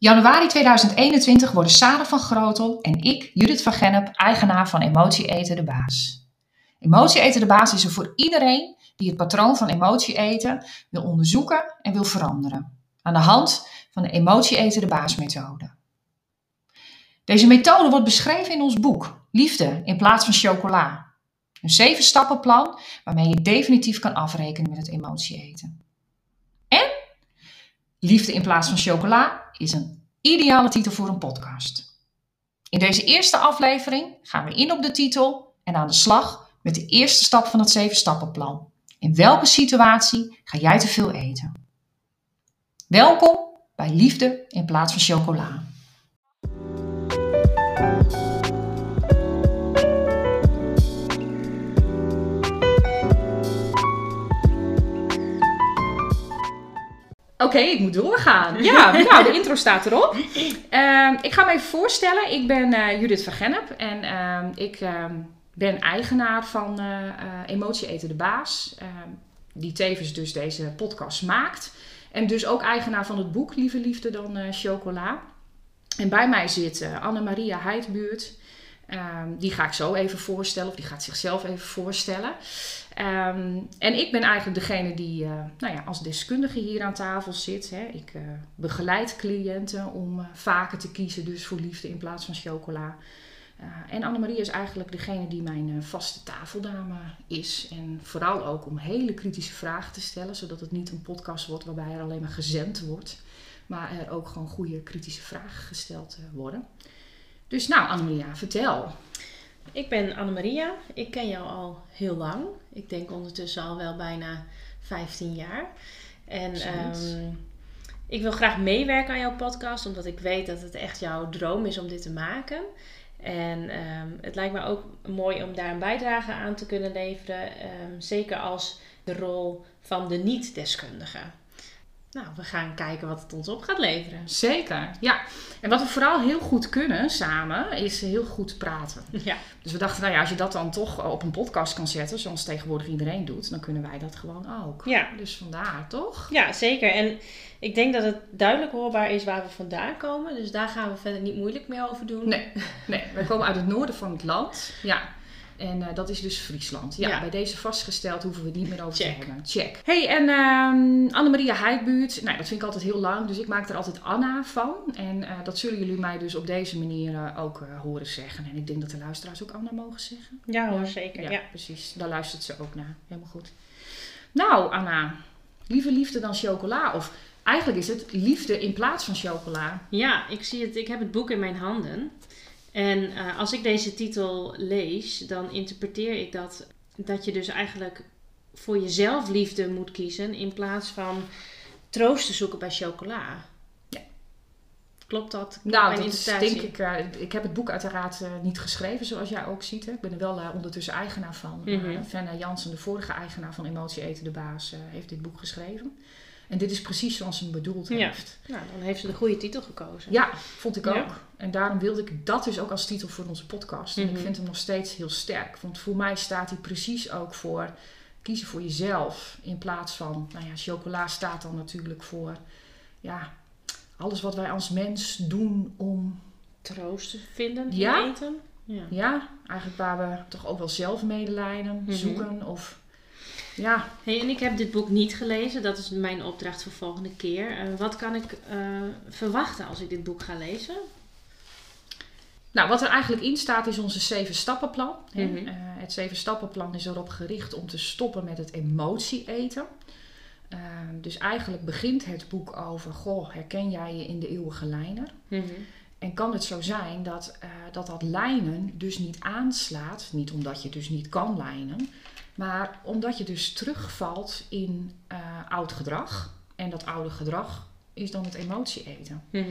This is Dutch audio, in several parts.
Januari 2021 worden Sarah van Grotel en ik, Judith van Gennep, eigenaar van Emotie Eten de Baas. Emotie Eten de Baas is er voor iedereen die het patroon van emotie eten wil onderzoeken en wil veranderen. Aan de hand van de Emotie Eten de Baas methode. Deze methode wordt beschreven in ons boek Liefde in plaats van chocola. Een zeven stappenplan waarmee je definitief kan afrekenen met het emotie eten. En Liefde in plaats van chocola is een ideale titel voor een podcast. In deze eerste aflevering gaan we in op de titel en aan de slag met de eerste stap van het zeven stappenplan. In welke situatie ga jij te veel eten? Welkom bij Liefde in plaats van chocola. Oké, ik moet doorgaan. Ja, nou, de intro staat erop. Ehm, ik ga me even voorstellen. Ik ben uh, Judith van Gennep en ehm, ik ehm, ben eigenaar van uh, Emotie Eten de Baas. die tevens dus deze podcast maakt. En dus ook eigenaar van het boek Lieve Liefde dan Chocola. En bij mij zit Anne-Maria Heidbuurt. Um, die ga ik zo even voorstellen, of die gaat zichzelf even voorstellen. Um, en ik ben eigenlijk degene die uh, nou ja, als deskundige hier aan tafel zit. Hè. Ik uh, begeleid cliënten om uh, vaker te kiezen dus voor liefde in plaats van chocola. en Annemarie is eigenlijk degene die mijn vaste tafeldame is. En vooral ook om hele kritische vragen te stellen, zodat het niet een podcast wordt waarbij er alleen maar gezend wordt. Maar er ook gewoon goede kritische vragen gesteld worden. Dus nou, Annemaria, vertel. Ik ben Annemaria. Ik ken jou al heel lang. Ik denk ondertussen al wel bijna 15 jaar. En um, ik wil graag meewerken aan jouw podcast, omdat ik weet dat het echt jouw droom is om dit te maken. En um, het lijkt me ook mooi om daar een bijdrage aan te kunnen leveren. Um, zeker als de rol van de niet-deskundige. Nou, we gaan kijken wat het ons op gaat leveren. Zeker, ja. En wat we vooral heel goed kunnen samen, is heel goed praten. Ja. Dus we dachten, nou ja, als je dat dan toch op een podcast kan zetten, zoals tegenwoordig iedereen doet, dan kunnen wij dat gewoon ook. Ja. Dus vandaar, toch? Ja, zeker. En ik denk dat het duidelijk hoorbaar is waar we vandaan komen. Dus daar gaan we verder niet moeilijk meer over doen. Nee, nee. we komen uit het noorden van het land. Ja. En uh, dat is dus Friesland. Ja, ja, bij deze vastgesteld hoeven we het niet meer over Check. te hebben. Check. Hey, en um, Annemaria Heidbuurt. Nou, dat vind ik altijd heel lang. Dus ik maak er altijd Anna van. En uh, dat zullen jullie mij dus op deze manier uh, ook horen zeggen. En ik denk dat de luisteraars ook Anna mogen zeggen. Ja hoor, zeker. Ja, ja, precies. Daar luistert ze ook naar. Helemaal goed. Nou, Anna. Liever liefde dan chocola. Of eigenlijk is het liefde in plaats van chocola. Ja, ik zie het. Ik heb het boek in mijn handen. En uh, als ik deze titel lees, dan interpreteer ik dat, dat je dus eigenlijk voor jezelf liefde moet kiezen in plaats van troost te zoeken bij chocola. Ja. Klopt dat? Klopt nou, dat is, denk ik. Uh, ik heb het boek uiteraard uh, niet geschreven, zoals jij ook ziet. Hè. Ik ben er wel ondertussen eigenaar van. Mm -hmm. Jansen, de vorige eigenaar van Emotie Eten de Baas, heeft dit boek geschreven. En dit is precies zoals ze hem bedoeld heeft. Ja, nou, dan heeft ze de goede titel gekozen. Ja, vond ik ook. Ja. En daarom wilde ik dat dus ook als titel voor onze podcast. En mm -hmm. ik vind hem nog steeds heel sterk. Want voor mij staat hij precies ook voor kiezen voor jezelf. In plaats van, nou ja, chocola staat dan natuurlijk voor, ja, alles wat wij als mens doen om... Troost te vinden ja. in eten. Ja. ja, eigenlijk waar we toch ook wel zelf medelijden mm -hmm. zoeken of ja. Hey, en ik heb dit boek niet gelezen. Dat is mijn opdracht voor volgende keer. Uh, wat kan ik uh, verwachten als ik dit boek ga lezen? Nou, wat er eigenlijk in staat is onze zeven stappenplan. Mm -hmm. uh, het zeven stappenplan is erop gericht om te stoppen met het emotie eten. dus eigenlijk begint het boek over, goh, herken jij je in de eeuwige lijner? Mm -hmm. En kan het zo zijn dat, dat dat lijnen dus niet aanslaat, niet omdat je dus niet kan lijnen, maar omdat je dus terugvalt in uh, oud gedrag. En dat oude gedrag is dan het emotie eten. Mm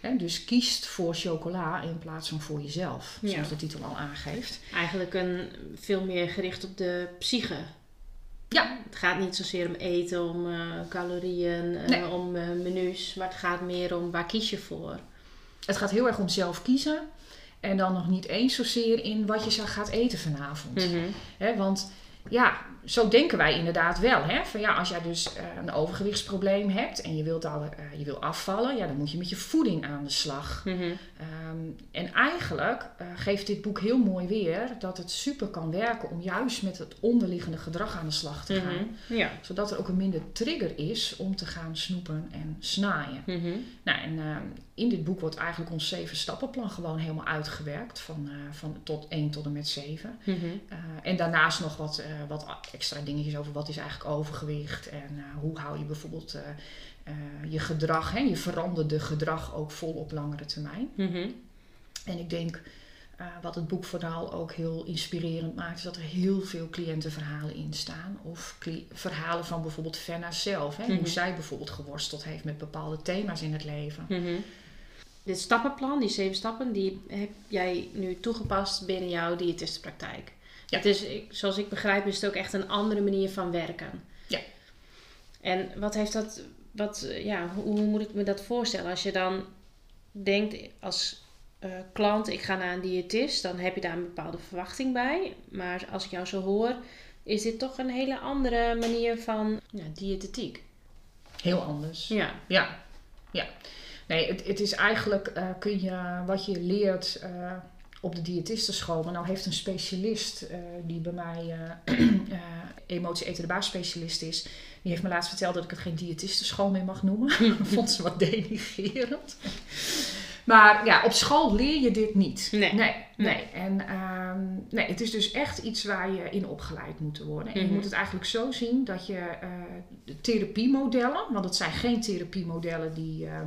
-hmm. dus kiest voor chocola in plaats van voor jezelf. Zoals ja. de titel al aangeeft. Eigenlijk een, veel meer gericht op de psyche. Ja. Het gaat niet zozeer om eten, om uh, calorieën, uh, nee. om menus. Maar het gaat meer om waar kies je voor. Het gaat heel erg om zelf kiezen. En dan nog niet eens zozeer in wat je gaat eten vanavond. Mm -hmm. He, want ja, zo denken wij inderdaad wel. Hè? Van ja, als jij dus eh, een overgewichtsprobleem hebt en je wilt, al, eh, je wil afvallen, ja, dan moet je met je voeding aan de slag. Mhm. Ehm, en eigenlijk eh, geeft dit boek heel mooi weer dat het super kan werken om juist met het onderliggende gedrag aan de slag te gaan. Mhm. Ja. Zodat er ook een minder trigger is om te gaan snoepen en snaaien. Mhm. Nou, en ehm, in dit boek wordt eigenlijk ons zeven stappenplan gewoon helemaal uitgewerkt. Van, van tot 1 tot en met 7. Mhm. Eh, en daarnaast nog wat, wat extra dingetjes over wat is eigenlijk overgewicht. En eh, hoe hou je bijvoorbeeld eh, eh, je gedrag, hè, je veranderde gedrag ook vol op langere termijn. Mhm. En ik denk wat het boek vooral ook heel inspirerend maakt, is dat er heel veel cliëntenverhalen in staan. Of verhalen van bijvoorbeeld Fenna zelf. Hè, Mhm. Hoe zij bijvoorbeeld geworsteld heeft met bepaalde thema's in het leven. Mhm. Dit stappenplan, die zeven stappen, die heb jij nu toegepast binnen jouw diëtistenpraktijk. Ja. Het is, zoals ik begrijp, is het ook echt een andere manier van werken. Ja. En wat heeft dat, wat, ja, hoe, hoe moet ik me dat voorstellen? Als je dan denkt als eh, klant, ik ga naar een diëtist, dan heb je daar een bepaalde verwachting bij. Maar als ik jou zo hoor, is dit toch een hele andere manier van ja, diëtetiek. Heel anders. Ja. Ja, ja. Nee, het, het is eigenlijk, eh, kun je wat je leert eh, op de diëtistenschool. Maar nou heeft een specialist eh, die bij mij eh eh, emotie eten de baas specialist is. Die heeft me laatst verteld dat ik het geen diëtistenschool meer mag noemen. Vond ze wat denigrerend. Maar ja, op school leer je dit niet. Nee. Nee, nee. En ehm, nee, het is dus echt iets waar je in opgeleid moet worden. En je Mhm. moet het eigenlijk zo zien dat je de therapiemodellen, want het zijn geen therapiemodellen die ehm,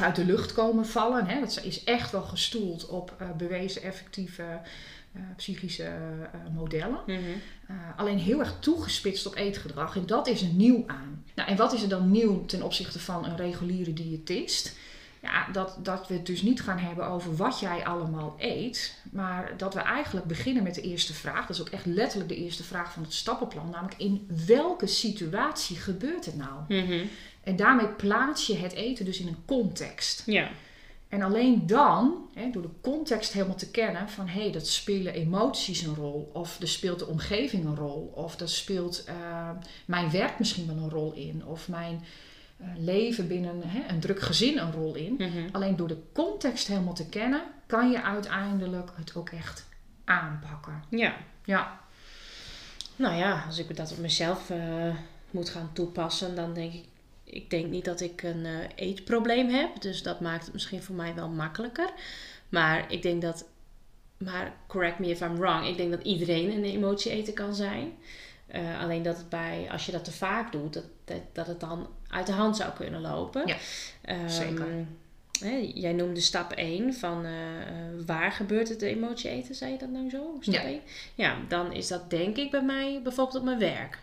uit de lucht komen vallen. Hè. Dat is echt wel gestoeld op eh, bewezen effectieve eh, psychische eh, modellen. Mhm. Alleen heel erg toegespitst op eetgedrag. En dat is er nieuw aan. Nou, en wat is er dan nieuw ten opzichte van een reguliere diëtist? Ja, dat, dat we het dus niet gaan hebben over wat jij allemaal eet. Maar dat we eigenlijk beginnen met de eerste vraag. Dat is ook echt letterlijk de eerste vraag van het stappenplan. Namelijk in welke situatie gebeurt het nou? Mhm. En daarmee plaats je het eten dus in een context. Ja. En alleen dan, hè, door de context helemaal te kennen van hé, hey, dat spelen emoties een rol, of er speelt de omgeving een rol, of dat speelt eh, mijn werk misschien wel een rol in, of mijn eh, leven binnen hè, een druk gezin een rol in. Mhm. Alleen door de context helemaal te kennen, kan je uiteindelijk het ook echt aanpakken. Ja. Ja, Nou ja, als ik dat op mezelf eh, moet gaan toepassen, dan denk ik, ik denk niet dat ik een eh, eetprobleem heb. Dus dat maakt het misschien voor mij wel makkelijker. Maar ik denk dat, maar correct me if I'm wrong, ik denk dat iedereen een emotie eten kan zijn. Eh, alleen dat het bij, als je dat te vaak doet, dat, dat, dat het dan uit de hand zou kunnen lopen. Ja, Ehm, zeker. hè, jij noemde stap 1 van eh, waar gebeurt het emotie eten, zei je dat nou zo? Stap Ja. 1? Ja, dan is dat denk ik bij mij bijvoorbeeld op mijn werk.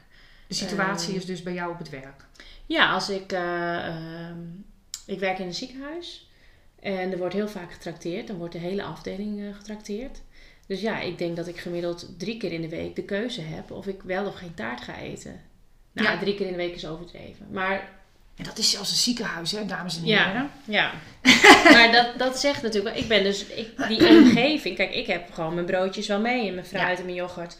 de situatie Ehm. is dus bij jou op het werk. Ja, als ik, eh, ehm, ik werk in een ziekenhuis en er wordt heel vaak getrakteerd. Dan wordt de hele afdeling eh, getrakteerd. Dus ja, ik denk dat ik gemiddeld drie keer in de week de keuze heb of ik wel of geen taart ga eten. Nou, Ja. drie keer in de week is overdreven. Maar En dat is zelfs een ziekenhuis, hè, dames en heren. Ja, maar dat, dat zegt natuurlijk wel. Ik ben dus, ik, die omgeving, kijk, ik heb gewoon mijn broodjes wel mee en mijn fruit en mijn yoghurt.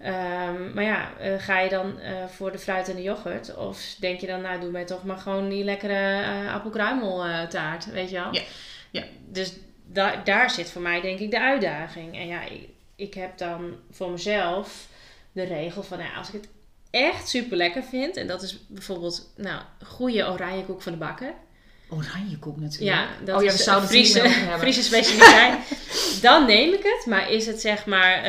Ehm, maar ja, eh, ga je dan eh, voor de fruit en de yoghurt? Of denk je dan, nou, doe mij toch maar gewoon die lekkere uh, appelkruimeltaart, weet je wel? Ja, ja. Dus da daar zit voor mij denk ik de uitdaging. En ja, ik, ik heb dan voor mezelf de regel van, nou, als ik het echt super lekker vind, en dat is bijvoorbeeld, nou, goede oranje koek van de bakker. Oranje koek natuurlijk. Ja, dat oh ja, is we zouden Friese. Friese specialiteit. dan neem ik het. Maar is het zeg maar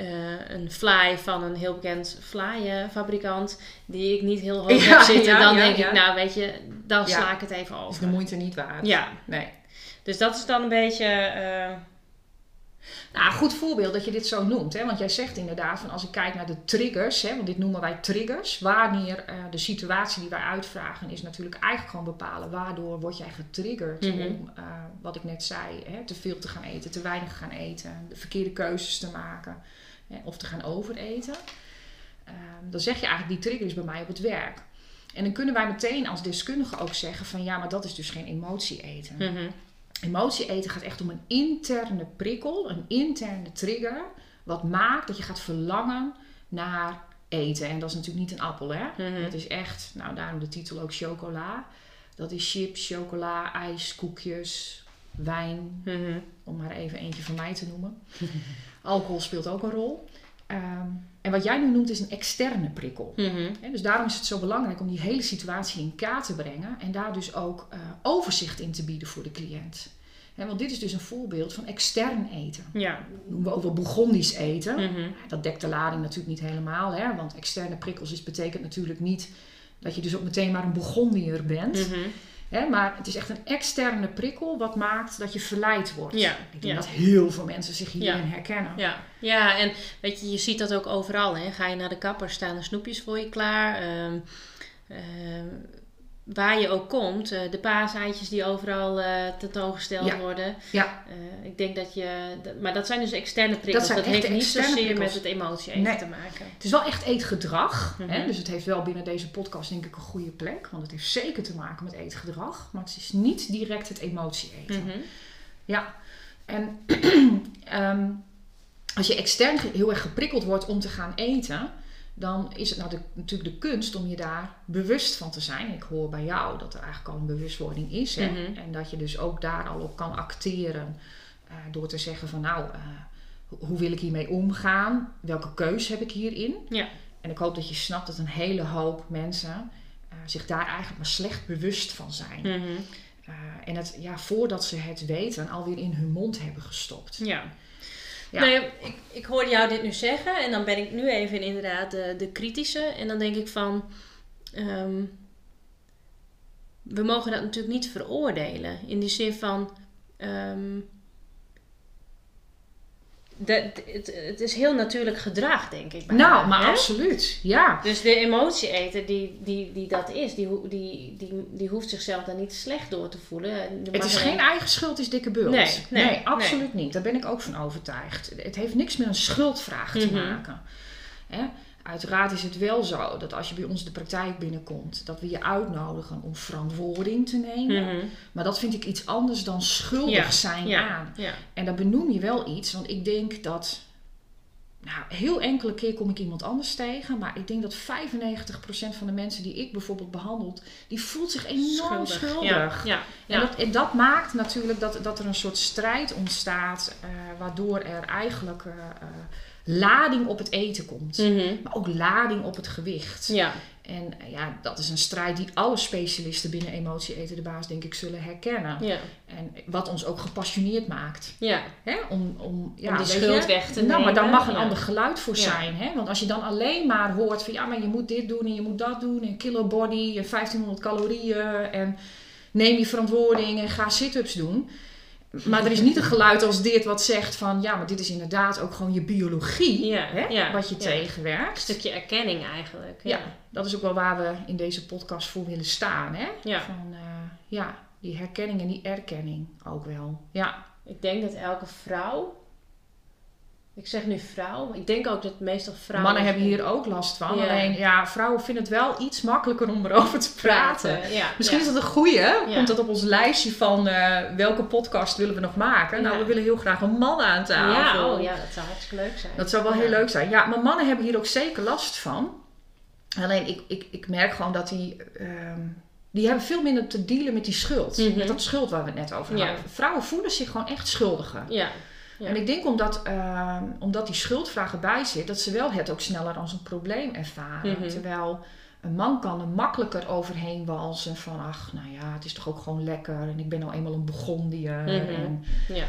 eh, een fly van een heel bekend flyfabrikant die ik niet heel hoog Ja, heb zitten, ja, dan ja, denk ik, nou weet je, dan sla ik het even is over. de moeite niet waard. Ja, Nee. dus dat is dan een beetje... eh, Nou, goed voorbeeld dat je dit zo noemt. Hè? Want jij zegt inderdaad van als ik kijk naar de triggers, hè, want dit noemen wij triggers. Wanneer eh, de situatie die wij uitvragen is natuurlijk eigenlijk gewoon bepalen waardoor word jij getriggerd Mhm. om, wat ik net zei, hè, te veel te gaan eten, te weinig gaan eten, de verkeerde keuzes te maken hè, of te gaan overeten. Ehm, dan zeg je eigenlijk die trigger is bij mij op het werk. En dan kunnen wij meteen als deskundige ook zeggen van ja, maar dat is dus geen emotie eten. mhm. Emotie eten gaat echt om een interne prikkel, een interne trigger, wat maakt dat je gaat verlangen naar eten. En dat is natuurlijk niet een appel, hè? Mhm. Het is echt, nou daarom de titel ook chocola. Dat is chips, chocola, ijs, koekjes, wijn, Mhm. om maar even eentje van mij te noemen. Alcohol speelt ook een rol. Ehm, en wat jij nu noemt is een externe prikkel. Mhm. Dus daarom is het zo belangrijk om die hele situatie in kaart te brengen en daar dus ook eh, overzicht in te bieden voor de cliënt. Want dit is dus een voorbeeld van extern eten. Ja. Dat noemen we ook wel Bourgondisch eten. Mhm. Dat dekt de lading natuurlijk niet helemaal, hè, want externe prikkels is, betekent natuurlijk niet dat je dus ook meteen maar een Bourgondier bent. Mhm. Hè, maar het is echt een externe prikkel wat maakt dat je verleid wordt. Ja, Ik denk ja. dat heel veel mensen zich hierin Ja. herkennen. Ja. ja, en weet je, je ziet dat ook overal. Hè. Ga je naar de kapper, staan er snoepjes voor je klaar. Ehm, waar je ook komt, eh, de paaseitjes die overal eh, tentoongesteld Ja. worden. Ja. Eh, ik denk dat je... dat- maar dat zijn dus externe prikkels. Dat, echte heeft niet zozeer prikkels. met het emotie Nee. te maken. Het is wel echt eetgedrag. Mhm. Hè? Dus het heeft wel binnen deze podcast denk ik een goede plek. Want het heeft zeker te maken met eetgedrag. Maar het is niet direct het emotie eten. Mhm. Ja. En ehm, als je extern heel erg geprikkeld wordt om te gaan eten... dan is het nou de, natuurlijk de kunst om je daar bewust van te zijn. Ik hoor bij jou dat er eigenlijk al een bewustwording is. Hè? Mhm. En dat je dus ook daar al op kan acteren. eh, door te zeggen van nou, eh, ho- hoe wil ik hiermee omgaan? Welke keus heb ik hierin? Ja. En ik hoop dat je snapt dat een hele hoop mensen eh, zich daar eigenlijk maar slecht bewust van zijn. Mhm. En het, ja, voordat ze het weten, alweer in hun mond hebben gestopt. Ja. Nee, ik, ik hoorde jou dit nu zeggen en dan ben ik nu even in inderdaad de, de kritische. En dan denk ik van, ehm, we mogen dat natuurlijk niet veroordelen. In die zin van, ehm, het, het is heel natuurlijk gedrag, denk ik. Nou, maar hè? absoluut. Ja. Dus de emotie-eter die, die, die dat is, die, die, die, die hoeft zichzelf dan niet slecht door te voelen. Het is geen eigen schuld, is dikke bult. Nee, nee, absoluut niet. Daar ben ik ook van overtuigd. Het heeft niks met een schuldvraag te Mhm. maken. Hè? Uiteraard is het wel zo dat als je bij ons de praktijk binnenkomt, dat we je uitnodigen om verantwoording te nemen. Mhm. Maar dat vind ik iets anders dan schuldig Ja, zijn ja, aan. ja. En dan benoem je wel iets, want ik denk dat. Nou, heel enkele keer kom ik iemand anders tegen, maar ik denk dat 95% van de mensen die ik bijvoorbeeld behandeld, die voelt zich enorm schuldig. Ja. En, dat, en dat maakt natuurlijk dat, dat er een soort strijd ontstaat, eh, waardoor er eigenlijk eh, eh, lading op het eten komt. Mhm. Maar ook lading op het gewicht. Ja, En eh, ja, dat is een strijd die alle specialisten binnen emotie eten de baas denk ik zullen herkennen. ja, En wat ons ook gepassioneerd maakt. ja. Hè? Om, om, ja, Om die schuld je, weg te nou, maar daar nemen. mag een Ja. ander geluid voor zijn. Hè? Want als je dan alleen maar hoort van ja, maar je moet dit doen en je moet dat doen. En kilo body en 1500 calorieën. En neem je verantwoording en ga sit-ups doen. Maar er is niet een geluid als dit wat zegt van ja, maar dit is inderdaad ook gewoon je biologie. Ja, hè? ja, wat je ja. tegenwerkt. Een stukje erkenning eigenlijk. Ja, dat is ook wel waar we in deze podcast voor willen staan. Hè? Ja. Van eh, ja, die herkenning en die erkenning ook wel. Ja, Ik denk dat elke vrouw, ik zeg nu vrouw, maar ik denk ook dat meestal vrouwen... Mannen hebben hier ook last van. Ja. Alleen ja, vrouwen vinden het wel iets makkelijker om erover te praten. Ja, Misschien ja. is dat een goeie. Ja. Komt dat op ons lijstje van eh, welke podcast willen we nog maken? Nou, we willen heel graag een man aan tafel. Ja, oh ja, dat zou hartstikke leuk zijn. Dat zou wel heel leuk zijn. Ja, maar mannen hebben hier ook zeker last van. Alleen ik, ik, ik merk gewoon dat die... ehm, die hebben veel minder te dealen met die schuld. Mhm. Met dat schuld waar we het net over hadden. Vrouwen voelen zich gewoon echt schuldiger. Ja, Ja. En ik denk omdat, ehm, omdat die schuldvraag erbij zit, dat ze wel het ook sneller als een probleem ervaren. Mhm. Terwijl een man kan er makkelijker overheen walsen van, ach, nou ja, het is toch ook gewoon lekker en ik ben nou eenmaal een Burgondiër. Mhm. En, ja.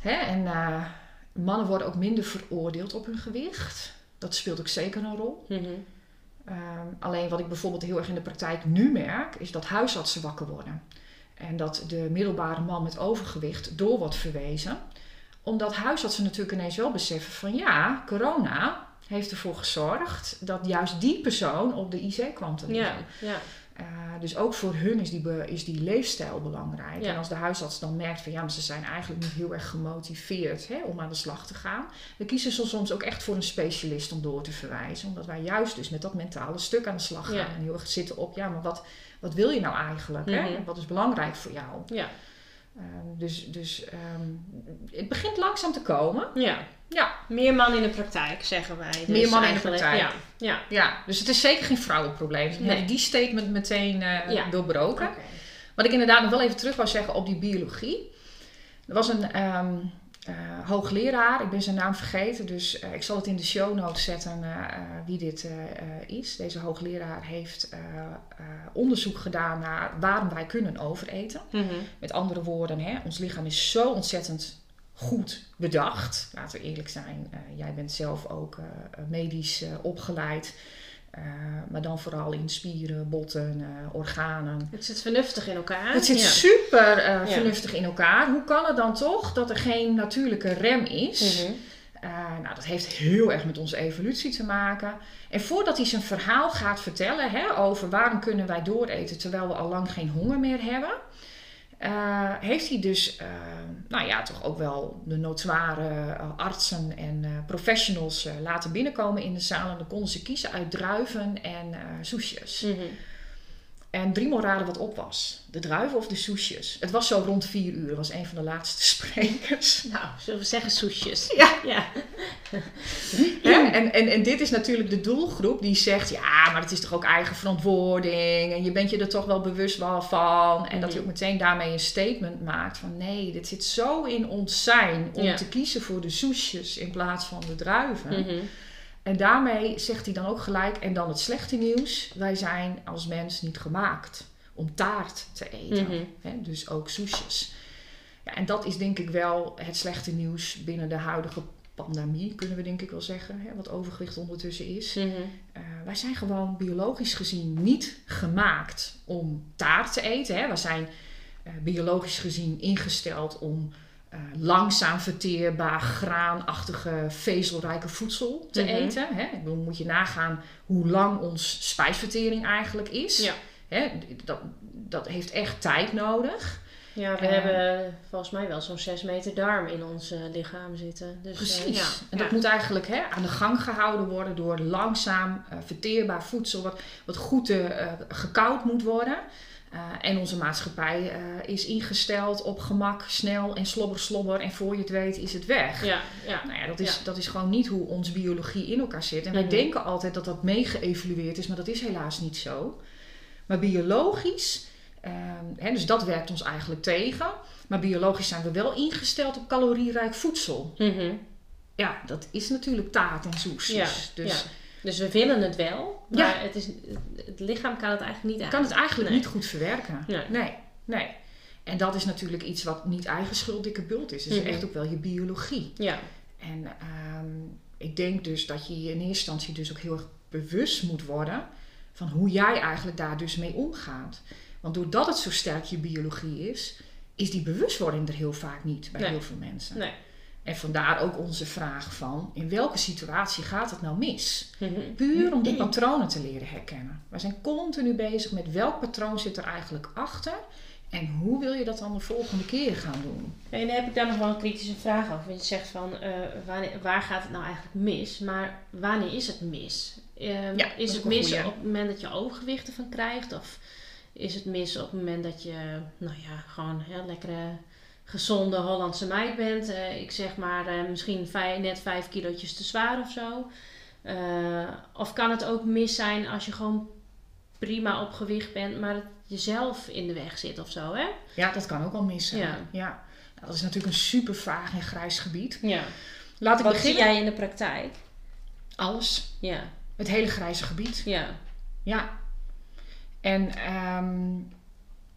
hè, en eh, mannen worden ook minder veroordeeld op hun gewicht. Dat speelt ook zeker een rol. Mhm. Ehm, alleen wat ik bijvoorbeeld heel erg in de praktijk nu merk, is dat huisartsen wakker worden. En dat de middelbare man met overgewicht door wordt verwezen. Omdat huisartsen natuurlijk ineens wel beseffen van ja, corona heeft ervoor gezorgd dat juist die persoon op de IC kwam te liggen. Ja, ja. Eh, dus ook voor hun is die, be- is die leefstijl belangrijk. Ja. En als de huisarts dan merkt van ja, maar ze zijn eigenlijk niet heel erg gemotiveerd hè, om aan de slag te gaan. Dan kiezen ze soms ook echt voor een specialist om door te verwijzen. Omdat wij juist dus met dat mentale stuk aan de slag gaan. Ja. En heel erg zitten op ja, maar wat, wat wil je nou eigenlijk? Hè? Mhm. Wat is belangrijk voor jou? Ja. Ehm, dus dus ehm, het begint langzaam te komen. Ja. Ja. Meer man in de praktijk, zeggen wij. Dus Meer man in de praktijk. Ja. ja. Ja, dus het is zeker geen vrouwenprobleem. We Nee. die statement meteen eh, Ja. doorbroken. Wat ik inderdaad nog wel even terug wou zeggen op die biologie. Er was een ehm, eh, hoogleraar, ik ben zijn naam vergeten, dus eh, ik zal het in de show notes zetten eh, wie dit is. Deze hoogleraar heeft onderzoek gedaan naar waarom wij kunnen overeten. Mhm. Met andere woorden, hè, ons lichaam is zo ontzettend goed bedacht. Laten we eerlijk zijn, jij bent zelf ook medisch opgeleid. Eh, maar dan vooral in spieren, botten, eh, organen. Het zit vernuftig in elkaar. Het zit Ja. super Ja. vernuftig in elkaar. Hoe kan het dan toch dat er geen natuurlijke rem is? Mhm. Nou, dat heeft heel erg met onze evolutie te maken. En voordat hij zijn verhaal gaat vertellen hè, over waarom kunnen wij dooreten terwijl we al lang geen honger meer hebben, eh, heeft hij dus, eh, nou ja, toch ook wel de notoire eh, artsen en professionals laten binnenkomen in de zaal. En dan konden ze kiezen uit druiven en eh soesjes. Mhm. En drie raden wat op was. De druiven of de soesjes. Het was zo rond vier uur, was een van de laatste sprekers. Nou, zullen we zeggen soesjes? Ja. Ja. Hè? En, en, en dit is natuurlijk de doelgroep die zegt: ja, maar het is toch ook eigen verantwoording. En je bent je er toch wel bewust wel van. En dat hij ook meteen daarmee een statement maakt: van nee, dit zit zo in ons zijn om Ja. te kiezen voor de soesjes in plaats van de druiven. Mhm. En daarmee zegt hij dan ook gelijk: en dan het slechte nieuws: wij zijn als mens niet gemaakt om taart te eten. Mhm. Hè? Dus ook soesjes. Ja, en dat is denk ik wel het slechte nieuws binnen de huidige pandemie, kunnen we denk ik wel zeggen, hè, wat overgewicht ondertussen is. Mhm. Eh, wij zijn gewoon biologisch gezien niet gemaakt om taart te eten. Hè. We zijn eh, biologisch gezien ingesteld om eh, langzaam verteerbaar, graanachtige, vezelrijke voedsel te Mhm. eten. Hè. Ik bedoel, moet je nagaan hoe lang ons spijsvertering eigenlijk is. Ja. Hè, dat, dat heeft echt tijd nodig. Ja, we Eh, hebben volgens mij wel zo'n 6 meter darm in ons eh, lichaam zitten. Dus, Precies. ja. En dat Ja. moet eigenlijk hè, aan de gang gehouden worden door langzaam verteerbaar voedsel, wat, wat goed gekoud moet worden. Eh, en onze maatschappij eh, is ingesteld op gemak, snel en slobber, slobber. En voor je het weet is het weg. Ja, ja. Nou ja, dat is, Ja. dat is gewoon niet hoe onze biologie in elkaar zit. En wij denken altijd dat dat meegeëvalueerd is, maar dat is helaas niet zo. Maar biologisch, ehm, hè, dus dat werkt ons eigenlijk tegen. Maar biologisch zijn we wel ingesteld op calorierijk voedsel. Mhm. Ja, dat is natuurlijk taart en soesjes. Ja, dus ja. Dus we willen het wel, Ja. maar het, is, het lichaam kan het eigenlijk niet aan. kan het eigenlijk Nee. niet goed verwerken. Nee. nee, nee. En dat is natuurlijk iets wat niet eigen schuld dikke bult is. Het is Mhm. echt ook wel je biologie. Ja, En ehm, ik denk dus dat je je in eerste instantie dus ook heel erg bewust moet worden van hoe jij eigenlijk daar dus mee omgaat. Want doordat het zo sterk je biologie is, is die bewustwording er heel vaak niet bij Nee. heel veel mensen. nee. En vandaar ook onze vraag van in welke situatie gaat het nou mis? Mhm. Puur om die patronen te leren herkennen. We zijn continu bezig met welk patroon zit er eigenlijk achter en hoe wil je dat dan de volgende keer gaan doen? En dan heb ik daar nog wel een kritische vraag over. Want je zegt van, eh, wanneer, waar gaat het nou eigenlijk mis? Maar wanneer is het mis? Ehm, Ja, is het mis goeie. op het moment dat je overgewicht ervan krijgt? Of is het mis op het moment dat je, nou ja, gewoon heel lekkere, gezonde Hollandse meid bent? Eh, ik zeg maar eh, misschien net vijf kilootjes te zwaar of zo. Eh, of kan het ook mis zijn als je gewoon prima op gewicht bent, maar het jezelf in de weg zit of zo, hè? Ja, dat kan ook wel mis zijn. Ja. Ja. Nou, dat is natuurlijk een super vaag en grijs gebied. Ja. Laat ik Wat zie jij in de praktijk? Alles. Ja, Het hele grijze gebied. ja. Ja. En ehm,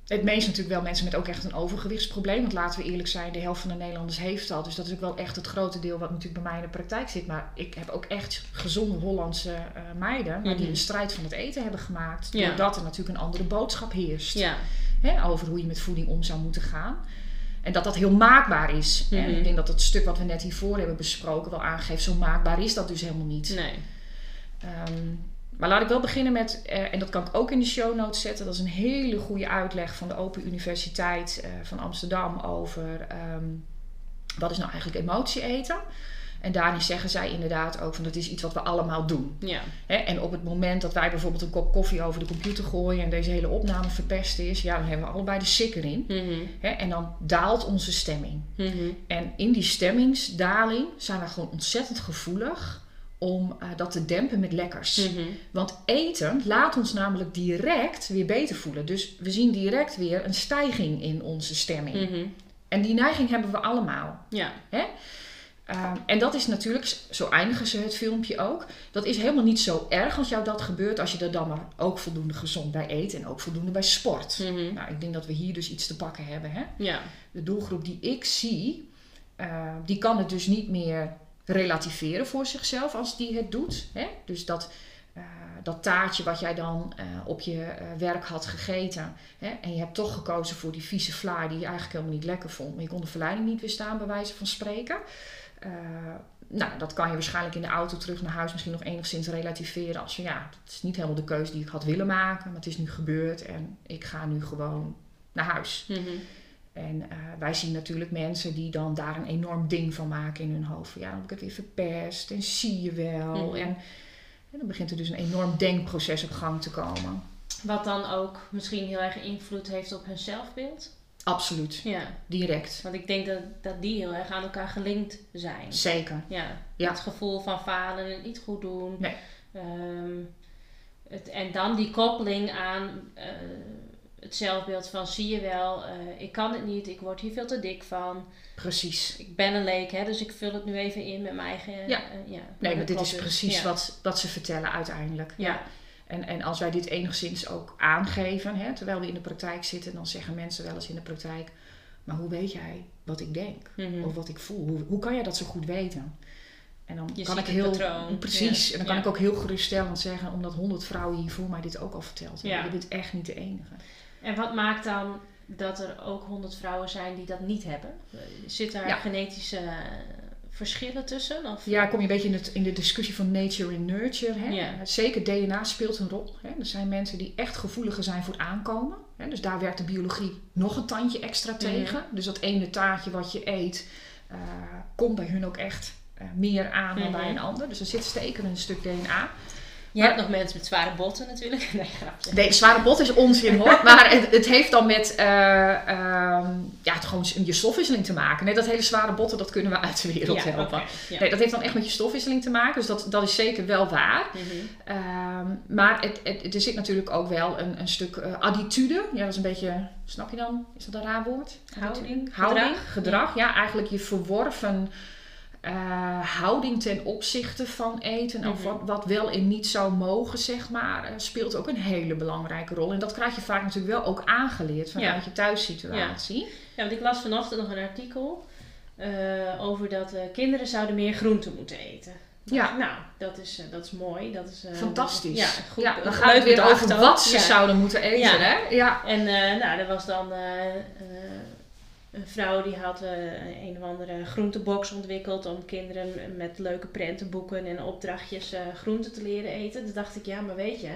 het meest natuurlijk wel mensen met ook echt een overgewichtsprobleem. Want laten we eerlijk zijn, de helft van de Nederlanders heeft dat. Dus dat is ook wel echt het grote deel wat natuurlijk bij mij in de praktijk zit. Maar ik heb ook echt gezonde Hollandse eh, meiden. Maar die Mhm. een strijd van het eten hebben gemaakt. Ja. Doordat er natuurlijk een andere boodschap heerst. Ja, Hè, over hoe je met voeding om zou moeten gaan. En dat dat heel maakbaar is. Mhm. En ik denk dat het stuk wat we net hiervoor hebben besproken wel aangeeft. Zo maakbaar is dat dus helemaal niet. nee. Ehm, maar laat ik wel beginnen met, eh, en dat kan ik ook in de show notes zetten. Dat is een hele goede uitleg van de Open Universiteit eh, van Amsterdam over ehm, wat is nou eigenlijk emotie eten. En daarin zeggen zij inderdaad ook van dat is iets wat we allemaal doen. Ja. En op het moment dat wij bijvoorbeeld een kop koffie over de computer gooien en deze hele opname verpest is, ja, dan hebben we allebei de sik erin. Mhm. Hè, en dan daalt onze stemming. Mhm. En in die stemmingsdaling zijn we gewoon ontzettend gevoelig om eh, dat te dempen met lekkers. Mhm. Want eten laat ons namelijk direct weer beter voelen. Dus we zien direct weer een stijging in onze stemming. Mhm. En die neiging hebben we allemaal. Ja. Ehm, en dat is natuurlijk, zo eindigen ze het filmpje ook. Dat is helemaal niet zo erg als jou dat gebeurt, als je er dan maar ook voldoende gezond bij eet en ook voldoende bij sport. Mhm. Nou, ik denk dat we hier dus iets te pakken hebben. Hè? Ja. De doelgroep die ik zie, eh, die kan het dus niet meer relativeren voor zichzelf als die het doet. Hè? Dus dat, eh, dat taartje wat jij dan eh, op je eh, werk had gegeten. Hè? En je hebt toch gekozen voor die vieze vlaar die je eigenlijk helemaal niet lekker vond. Maar je kon de verleiding niet weerstaan, bij wijze van spreken. Nou, dat kan je waarschijnlijk in de auto terug naar huis misschien nog enigszins relativeren. Als je, ja, het is niet helemaal de keuze die ik had willen maken. Maar het is nu gebeurd en ik ga nu gewoon naar huis. Mhm. En eh, wij zien natuurlijk mensen die dan daar een enorm ding van maken in hun hoofd. Ja, dan heb ik het weer verpest en zie je wel. Mhm. En, en dan begint er dus een enorm denkproces op gang te komen. Wat dan ook misschien heel erg invloed heeft op hun zelfbeeld. Absoluut, Ja. direct. Want ik denk dat, dat die heel erg aan elkaar gelinkt zijn. Zeker. Ja. Ja. Het gevoel van falen en niet goed doen. Nee. Ehm, het, en dan die koppeling aan eh, het zelfbeeld van zie je wel, eh, ik kan het niet, ik word hier veel te dik van. Precies. Ik ben een leek, hè, dus ik vul het nu even in met mijn eigen... Ja. eh, ja. Nee, maar dit is precies Ja. wat, wat ze vertellen uiteindelijk. Ja. En, en als wij dit enigszins ook aangeven, hè, terwijl we in de praktijk zitten, dan zeggen mensen wel eens in de praktijk: Maar hoe weet jij wat ik denk? Mhm. Of wat ik voel? Hoe, hoe kan jij dat zo goed weten? En dan Je kan ik heel. patroon. Precies. Ja. En dan kan Ja. ik ook heel geruststellend zeggen, omdat honderd vrouwen hier voor mij dit ook al verteld hebben. Ja. Je bent echt niet de enige. En wat maakt dan dat er ook honderd vrouwen zijn die dat niet hebben? Zit daar Ja. genetische eh, verschillen tussen? Of? Ja, kom je een beetje in, het, in de discussie van nature en nurture. Hè? Ja. Zeker DNA speelt een rol. Hè? Er zijn mensen die echt gevoeliger zijn voor aankomen. Hè? Dus daar werkt de biologie nog een tandje extra tegen. Dus dat ene taartje wat je eet, eh, komt bij hun ook echt eh, meer aan dan bij Mhm. een ander. Dus er zit zeker een stuk DNA. Je hebt nog mensen met zware botten natuurlijk. Nee, grapje. Nee, zware bot is onzin hoor. Maar het, het heeft dan met eh, ehm, ja, het gewoon je stofwisseling te maken. Nee, dat hele zware botten, dat kunnen we uit de wereld Ja, helpen. ja. Nee, dat heeft dan echt met je stofwisseling te maken. Dus dat, dat is zeker wel waar. Mhm. Ehm, maar het, het, er zit natuurlijk ook wel een, een stuk eh, attitude. Ja, dat is een beetje, snap je dan? Is dat een raar woord? Houding, Houding, gedrag. gedrag. Ja, eigenlijk je verworven eh, houding ten opzichte van eten. Of Mhm. wat, wat wel en niet zou mogen, zeg maar, eh, speelt ook een hele belangrijke rol. En dat krijg je vaak natuurlijk wel ook aangeleerd vanuit je thuissituatie. Ja, want ik las vanochtend nog een artikel eh, over dat kinderen zouden meer groenten moeten eten. Ja. Nou, dat is, dat is mooi. Dat is, Fantastisch. Ja, goed. ja, dan gaat het weer over wat ze Ja. zouden moeten eten, Ja. hè? Ja. En nou, er was dan een vrouw die had eh, een of andere groentebox ontwikkeld om kinderen met leuke prentenboeken en opdrachtjes eh, groenten te leren eten. Toen dacht ik, ja, maar weet je,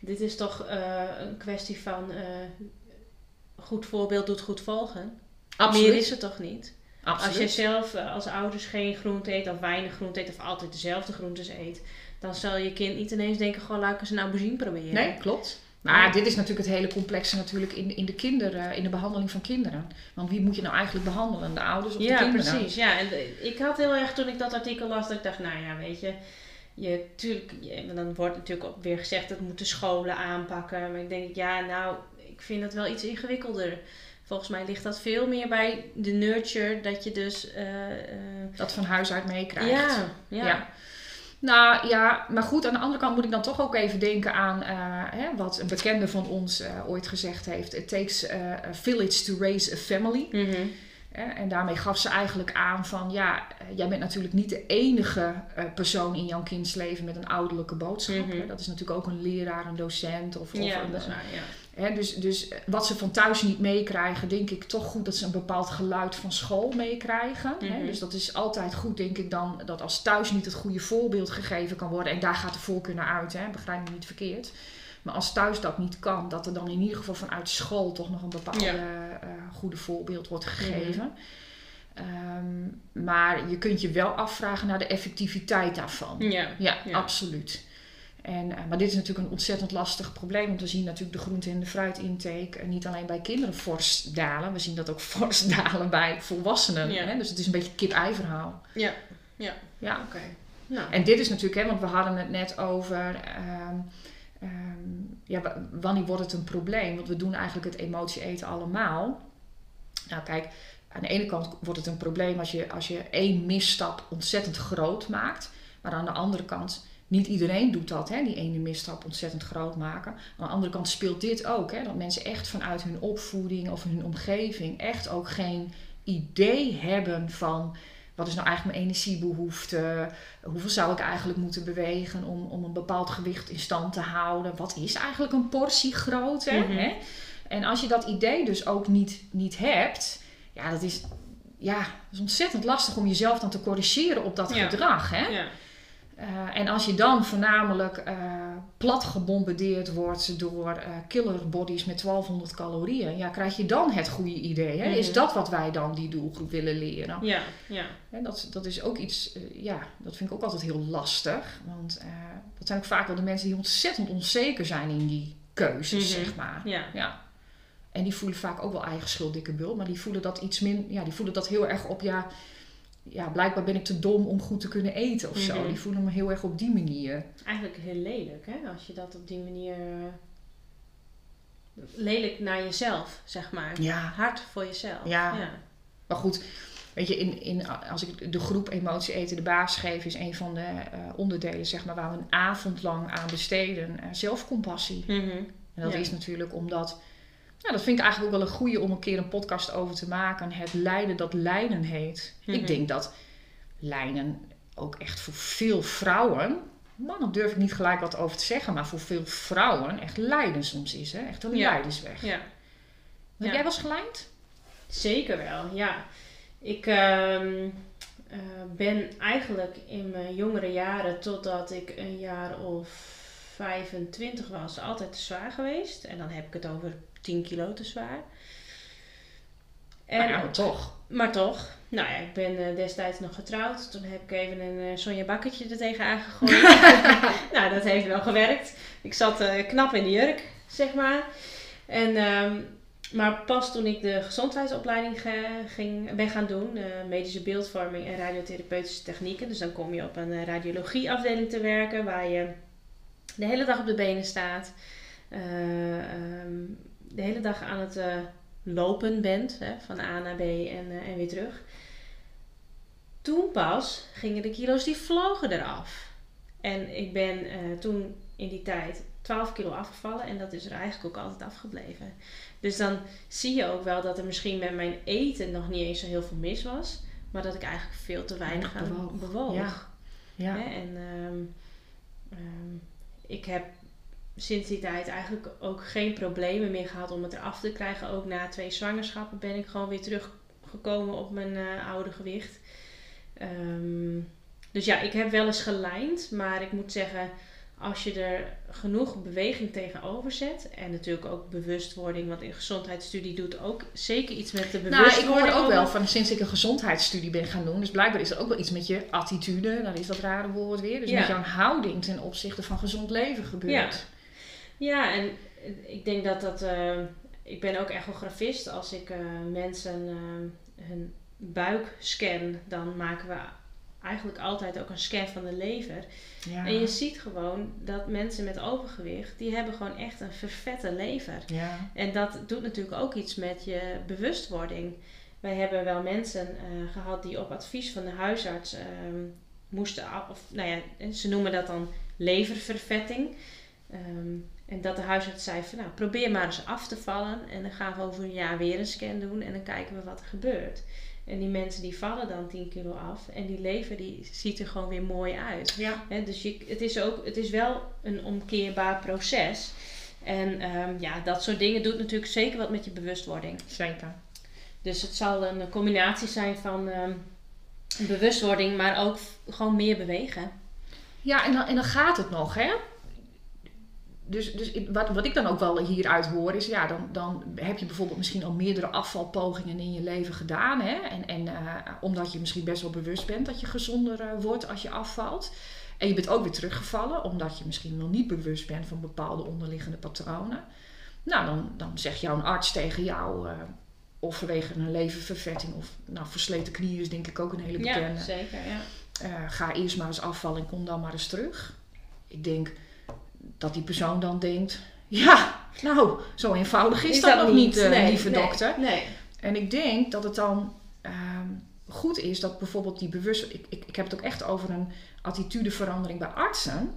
dit is toch eh, een kwestie van goed voorbeeld doet goed volgen. Absoluut. Meer is het toch niet? Absoluut. Als je zelf als ouders geen groente eet of weinig groente eet of altijd dezelfde groentes eet, dan zal je kind niet ineens denken, gewoon laat ik eens een aubergine proberen. Nee, klopt. Maar dit is natuurlijk het hele complexe natuurlijk in, in, de kinderen, in de behandeling van kinderen. Want wie moet je nou eigenlijk behandelen? De ouders of de Ja, kinderen? precies. Ja, en de- ik had heel erg toen ik dat artikel las, dat ik dacht, nou ja, weet je, je, tuurlijk, je- dan wordt natuurlijk ook weer gezegd dat moeten scholen aanpakken. Maar ik denk, ja, nou, ik vind het wel iets ingewikkelder. Volgens mij ligt dat veel meer bij de nurture, dat je dus... eh, eh, Dat van huis uit meekrijgt. ja, ja. Ja. Nou ja, maar goed, aan de andere kant moet ik dan toch ook even denken aan eh, hè, wat een bekende van ons eh, ooit gezegd heeft. It takes a village to raise a family. Mhm. En daarmee gaf ze eigenlijk aan van ja, eh, jij bent natuurlijk niet de enige persoon in jouw kinds leven met een ouderlijke boodschap. Mhm. Dat is natuurlijk ook een leraar, een docent of, of Ja, een, dat is waar, ja. Dus, dus wat ze van thuis niet meekrijgen, denk ik toch goed dat ze een bepaald geluid van school meekrijgen. Mhm. Dus dat is altijd goed, denk ik dan, dat als thuis niet het goede voorbeeld gegeven kan worden. En daar gaat de voorkeur naar uit, hè, begrijp me niet verkeerd. Maar als thuis dat niet kan, dat er dan in ieder geval vanuit school toch nog een bepaald Ja. eh, goede voorbeeld wordt gegeven. Ehm, maar je kunt je wel afvragen naar de effectiviteit daarvan. Ja, Ja, absoluut. En, eh, maar dit is natuurlijk een ontzettend lastig probleem. Want we zien natuurlijk de groente- en de fruitintake eh, niet alleen bij kinderen fors dalen. We zien dat ook fors dalen bij volwassenen. Ja. Hè? Dus het is een beetje een kip-ei verhaal. Ja, ja. Ja. Oké. Nou, En dit is natuurlijk, hè, want we hadden het net over. ehm, ehm, ja, wa- wanneer wordt het een probleem? Want we doen eigenlijk het emotie eten allemaal. Nou, kijk, aan de ene kant wordt het een probleem als je, als je één misstap ontzettend groot maakt. Maar aan de andere kant, niet iedereen doet dat, hè, die ene misstap ontzettend groot maken. Aan de andere kant speelt dit ook, hè, dat mensen echt vanuit hun opvoeding of hun omgeving echt ook geen idee hebben van wat is nou eigenlijk mijn energiebehoefte? Hoeveel zou ik eigenlijk moeten bewegen om, om een bepaald gewicht in stand te houden? Wat is eigenlijk een portie grootte? Mhm. hè? En als je dat idee dus ook niet, niet hebt, ja, dat is, ja, dat is ontzettend lastig om jezelf dan te corrigeren op dat Ja. gedrag. Hè? ja. Eh, en als je dan voornamelijk eh, plat gebombardeerd wordt door eh killer bodies met 1200 calorieën, ja, krijg je dan het goede idee? Hè? Is Mhm. dat wat wij dan die doelgroep willen leren? Ja, ja. Hè, dat, dat is ook iets, ja, dat vind ik ook altijd heel lastig. Want dat zijn ook vaak wel de mensen die ontzettend onzeker zijn in die keuzes, Mhm. zeg maar. Ja. Ja. En die voelen vaak ook wel eigen schuld, dikke bul. Maar die voelen dat iets min, ja, die voelen dat heel erg op, ja, ja, blijkbaar ben ik te dom om goed te kunnen eten of zo. Mhm. Die voelen me heel erg op die manier. Eigenlijk heel lelijk, hè? Als je dat op die manier... Lelijk naar jezelf, zeg maar. Ja. Hard voor jezelf. Ja. ja. Maar goed, weet je, in, in, als ik de groep Emotie Eten de baas geef, is een van de eh, onderdelen, zeg maar, waar we een avond lang aan besteden, eh, zelfcompassie. Mhm. En dat Ja. is natuurlijk omdat, ja, dat vind ik eigenlijk ook wel een goede om een keer een podcast over te maken. Het lijden dat lijnen heet. Mhm. Ik denk dat lijnen ook echt voor veel vrouwen, mannen durf ik niet gelijk wat over te zeggen, maar voor veel vrouwen echt lijden soms is. Hè? Echt een Ja. lijdensweg. Ja. Heb Ja. jij wel eens gelijnd? Zeker wel, ja. Ik ehm, eh, ben eigenlijk in mijn jongere jaren, totdat ik een jaar of 25 was, altijd te zwaar geweest. En dan heb ik het over 10 kilo te zwaar. En, Maar ja, maar toch. Maar toch, nou ja, ik ben eh, destijds nog getrouwd. Toen heb ik even een eh, Sonja Bakkertje er tegenaan gegooid. nou, dat heeft wel gewerkt. Ik zat eh, knap in de jurk, zeg maar. En, ehm, maar pas toen ik de gezondheidsopleiding ge- ging, ben gaan doen, medische beeldvorming en radiotherapeutische technieken. Dus dan kom je op een radiologieafdeling te werken waar je de hele dag op de benen staat. eh, ehm, de hele dag aan het eh, lopen bent, hè, van A naar B en, eh, en weer terug. Toen pas gingen de kilo's die vlogen eraf. En ik ben eh, toen in die tijd 12 kilo afgevallen en dat is er eigenlijk ook altijd afgebleven. Dus dan zie je ook wel dat er misschien met mijn eten nog niet eens zo heel veel mis was, maar dat ik eigenlijk veel te weinig aan bewoog. bewoog. Ja. Ja. Hè? En ehm, ehm, ik heb sinds die tijd eigenlijk ook geen problemen meer gehad om het eraf te krijgen. Ook na twee zwangerschappen ben ik gewoon weer teruggekomen op mijn eh, oude gewicht. Ehm, dus ja, ik heb wel eens gelijnd, maar ik moet zeggen, als je er genoeg beweging tegenover zet en natuurlijk ook bewustwording, want in gezondheidsstudie doet ook zeker iets met de Nou, bewustwording. ik hoor ook wel van sinds ik een gezondheidsstudie ben gaan doen. Dus blijkbaar is er ook wel iets met je attitude. Dan is dat rare woord weer. Dus Ja. met jouw houding ten opzichte van gezond leven gebeurt. Ja, en ik denk dat dat. eh, ik ben ook echografist. Als ik eh, mensen eh, hun buik scan, dan maken we eigenlijk altijd ook een scan van de lever. Ja. En je ziet gewoon dat mensen met overgewicht, die hebben gewoon echt een vervette lever. ja. En dat doet natuurlijk ook iets met je bewustwording. Wij hebben wel mensen eh, gehad die op advies van de huisarts ehm, moesten af, of nou ja, ze noemen dat dan leververvetting. Ehm, en dat de huisarts zei van nou probeer maar eens af te vallen en dan gaan we over een jaar weer een scan doen en dan kijken we wat er gebeurt. En die mensen die vallen dan 10 kilo af en die lever die ziet er gewoon weer mooi uit. ja. Hè, dus je, het, is ook, het is wel een omkeerbaar proces. En ehm, ja, dat soort dingen doet natuurlijk zeker wat met je bewustwording. Zeker. Dus het zal een combinatie zijn van ehm, bewustwording, maar ook gewoon meer bewegen. Ja, en dan, en dan gaat het nog, hè? Dus, dus wat, wat ik dan ook wel hieruit hoor is, ja, dan, dan heb je bijvoorbeeld misschien al meerdere afvalpogingen in je leven gedaan. Hè? En, en eh, omdat je misschien best wel bewust bent dat je gezonder uh, wordt als je afvalt. En je bent ook weer teruggevallen, omdat je misschien wel niet bewust bent van bepaalde onderliggende patronen. Nou, dan, dan zegt jouw arts tegen jou, uh, of vanwege een levenvervetting of nou, versleten knieën is denk ik ook een hele bekende. Ja, zeker, ja. ga eerst maar eens afvallen en kom dan maar eens terug. Ik denk dat die persoon dan denkt: ja, nou, zo eenvoudig is, dat, nog niet, nee, lieve nee, dokter. Nee. En ik denk dat het dan uh, goed is dat bijvoorbeeld die bewust. Ik, ik, ik heb het ook echt over een attitudeverandering bij artsen.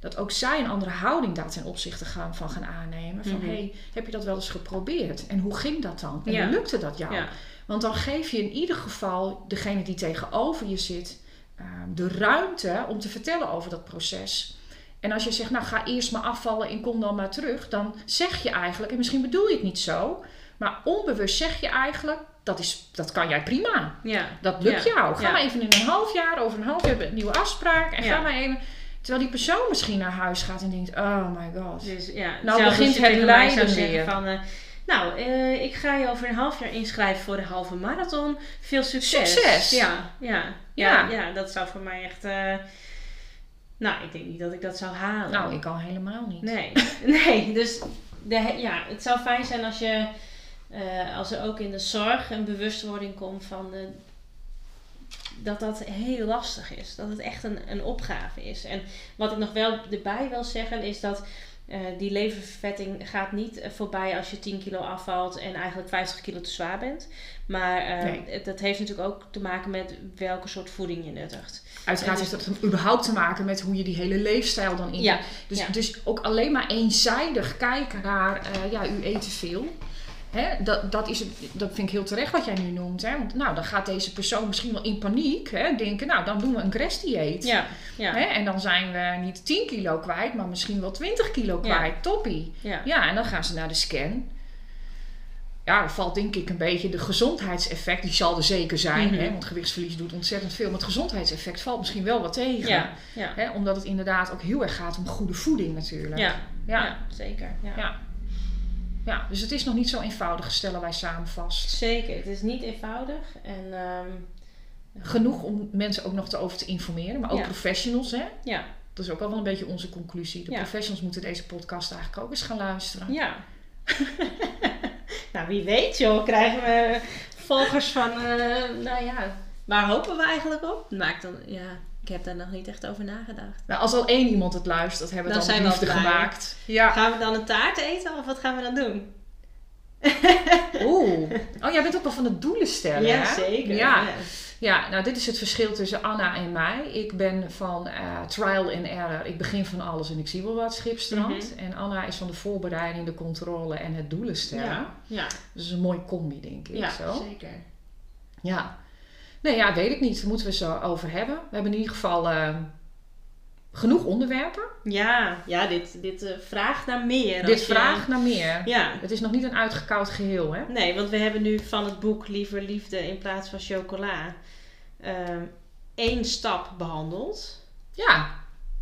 Dat ook zij een andere houding daar ten opzichte gaan, van gaan aannemen. Van, mm -hmm. hey, heb je dat wel eens geprobeerd? En hoe ging dat dan? En Ja. lukte dat jou? Ja. Want dan geef je in ieder geval degene die tegenover je zit... Uh, de ruimte om te vertellen over dat proces. En als je zegt, nou ga eerst maar afvallen en kom dan maar terug, dan zeg je eigenlijk, en misschien bedoel je het niet zo, maar onbewust zeg je eigenlijk, dat, is, dat kan jij prima. Ja. Dat lukt Ja. jou. Ga Ja. maar even in een half jaar, over een half jaar een nieuwe afspraak en Ja. ga maar even. Terwijl die persoon misschien naar huis gaat en denkt, oh my god. Dus ja, Nou begint het lijden weer. Van, eh, nou, eh, ik ga je over een half jaar inschrijven voor de halve marathon. Veel succes. Succes. Ja, ja, Ja. ja. ja, dat zou voor mij echt... eh, nou, ik denk niet dat ik dat zou halen. Nou, ik al helemaal niet. Nee, nee. Dus de, ja, het zou fijn zijn als je... eh, als er ook in de zorg een bewustwording komt van de, dat dat heel lastig is. Dat het echt een, een opgave is. En wat ik nog wel erbij wil zeggen is dat eh, die leververvetting gaat niet eh, voorbij als je 10 kilo afvalt en eigenlijk 50 kilo te zwaar bent. Maar eh, Nee. dat heeft natuurlijk ook te maken met welke soort voeding je nuttigt. Uiteraard heeft dat überhaupt te maken met hoe je die hele leefstijl dan in. Ja, Dus, ja. dus ook alleen maar eenzijdig kijken naar, eh, ja, u eet te veel. Hè, dat, dat, is het, dat vind ik heel terecht wat jij nu noemt. Hè? Want nou, dan gaat deze persoon misschien wel in paniek hè, denken, nou, dan doen we een crashdieet. Ja, ja, Hè? En dan zijn we niet 10 kilo kwijt, maar misschien wel 20 kilo Ja. kwijt. Toppie. ja. Ja, en dan gaan ze naar de scan. Ja, dan valt denk ik een beetje de gezondheidseffect. Die zal er zeker zijn, Mhm. hè, want gewichtsverlies doet ontzettend veel. Maar het gezondheidseffect valt misschien wel wat tegen. ja, ja. Hè, omdat het inderdaad ook heel erg gaat om goede voeding natuurlijk. Ja, Ja. ja, zeker. Ja. Ja. Dus het is nog niet zo eenvoudig, stellen wij samen vast. Zeker, het is niet eenvoudig. En ehm, Genoeg om mensen ook nog te over te informeren, maar ook Ja. professionals. Hè? ja, Dat is ook al wel een beetje onze conclusie. De Ja. professionals moeten deze podcast eigenlijk ook eens gaan luisteren. ja. nou, wie weet joh, krijgen we volgers van, eh, nou ja, waar hopen we eigenlijk op? Maakt dan, ja, ik heb daar nog niet echt over nagedacht. Nou, als al één iemand het luistert, hebben we Dan zijn we liefde blij. gemaakt. Ja. Gaan we dan een taart eten of wat gaan we dan doen? Oeh. Oh, jij bent ook wel van het doelen stellen, hè? zeker. Ja. Ja, nou dit is het verschil tussen Anna en mij. Ik ben van eh, trial and error. Ik begin van alles en ik zie wel wat schipstrand. En Anna is van de voorbereiding, de controle en het doelen stellen. ja, ja, Dat is een mooie combi, denk ik. ja zo. zeker. Ja. Nee, ja, weet ik niet. Daar moeten we zo over hebben. We hebben in ieder geval eh, genoeg onderwerpen. Ja, ja dit, dit eh, vraagt naar meer. Dit je- vraagt naar meer. Ja, Het is nog niet een uitgekoud geheel, hè? Nee, want we hebben nu van het boek Liever Liefde in plaats van chocola ehm, één stap behandeld. Ja,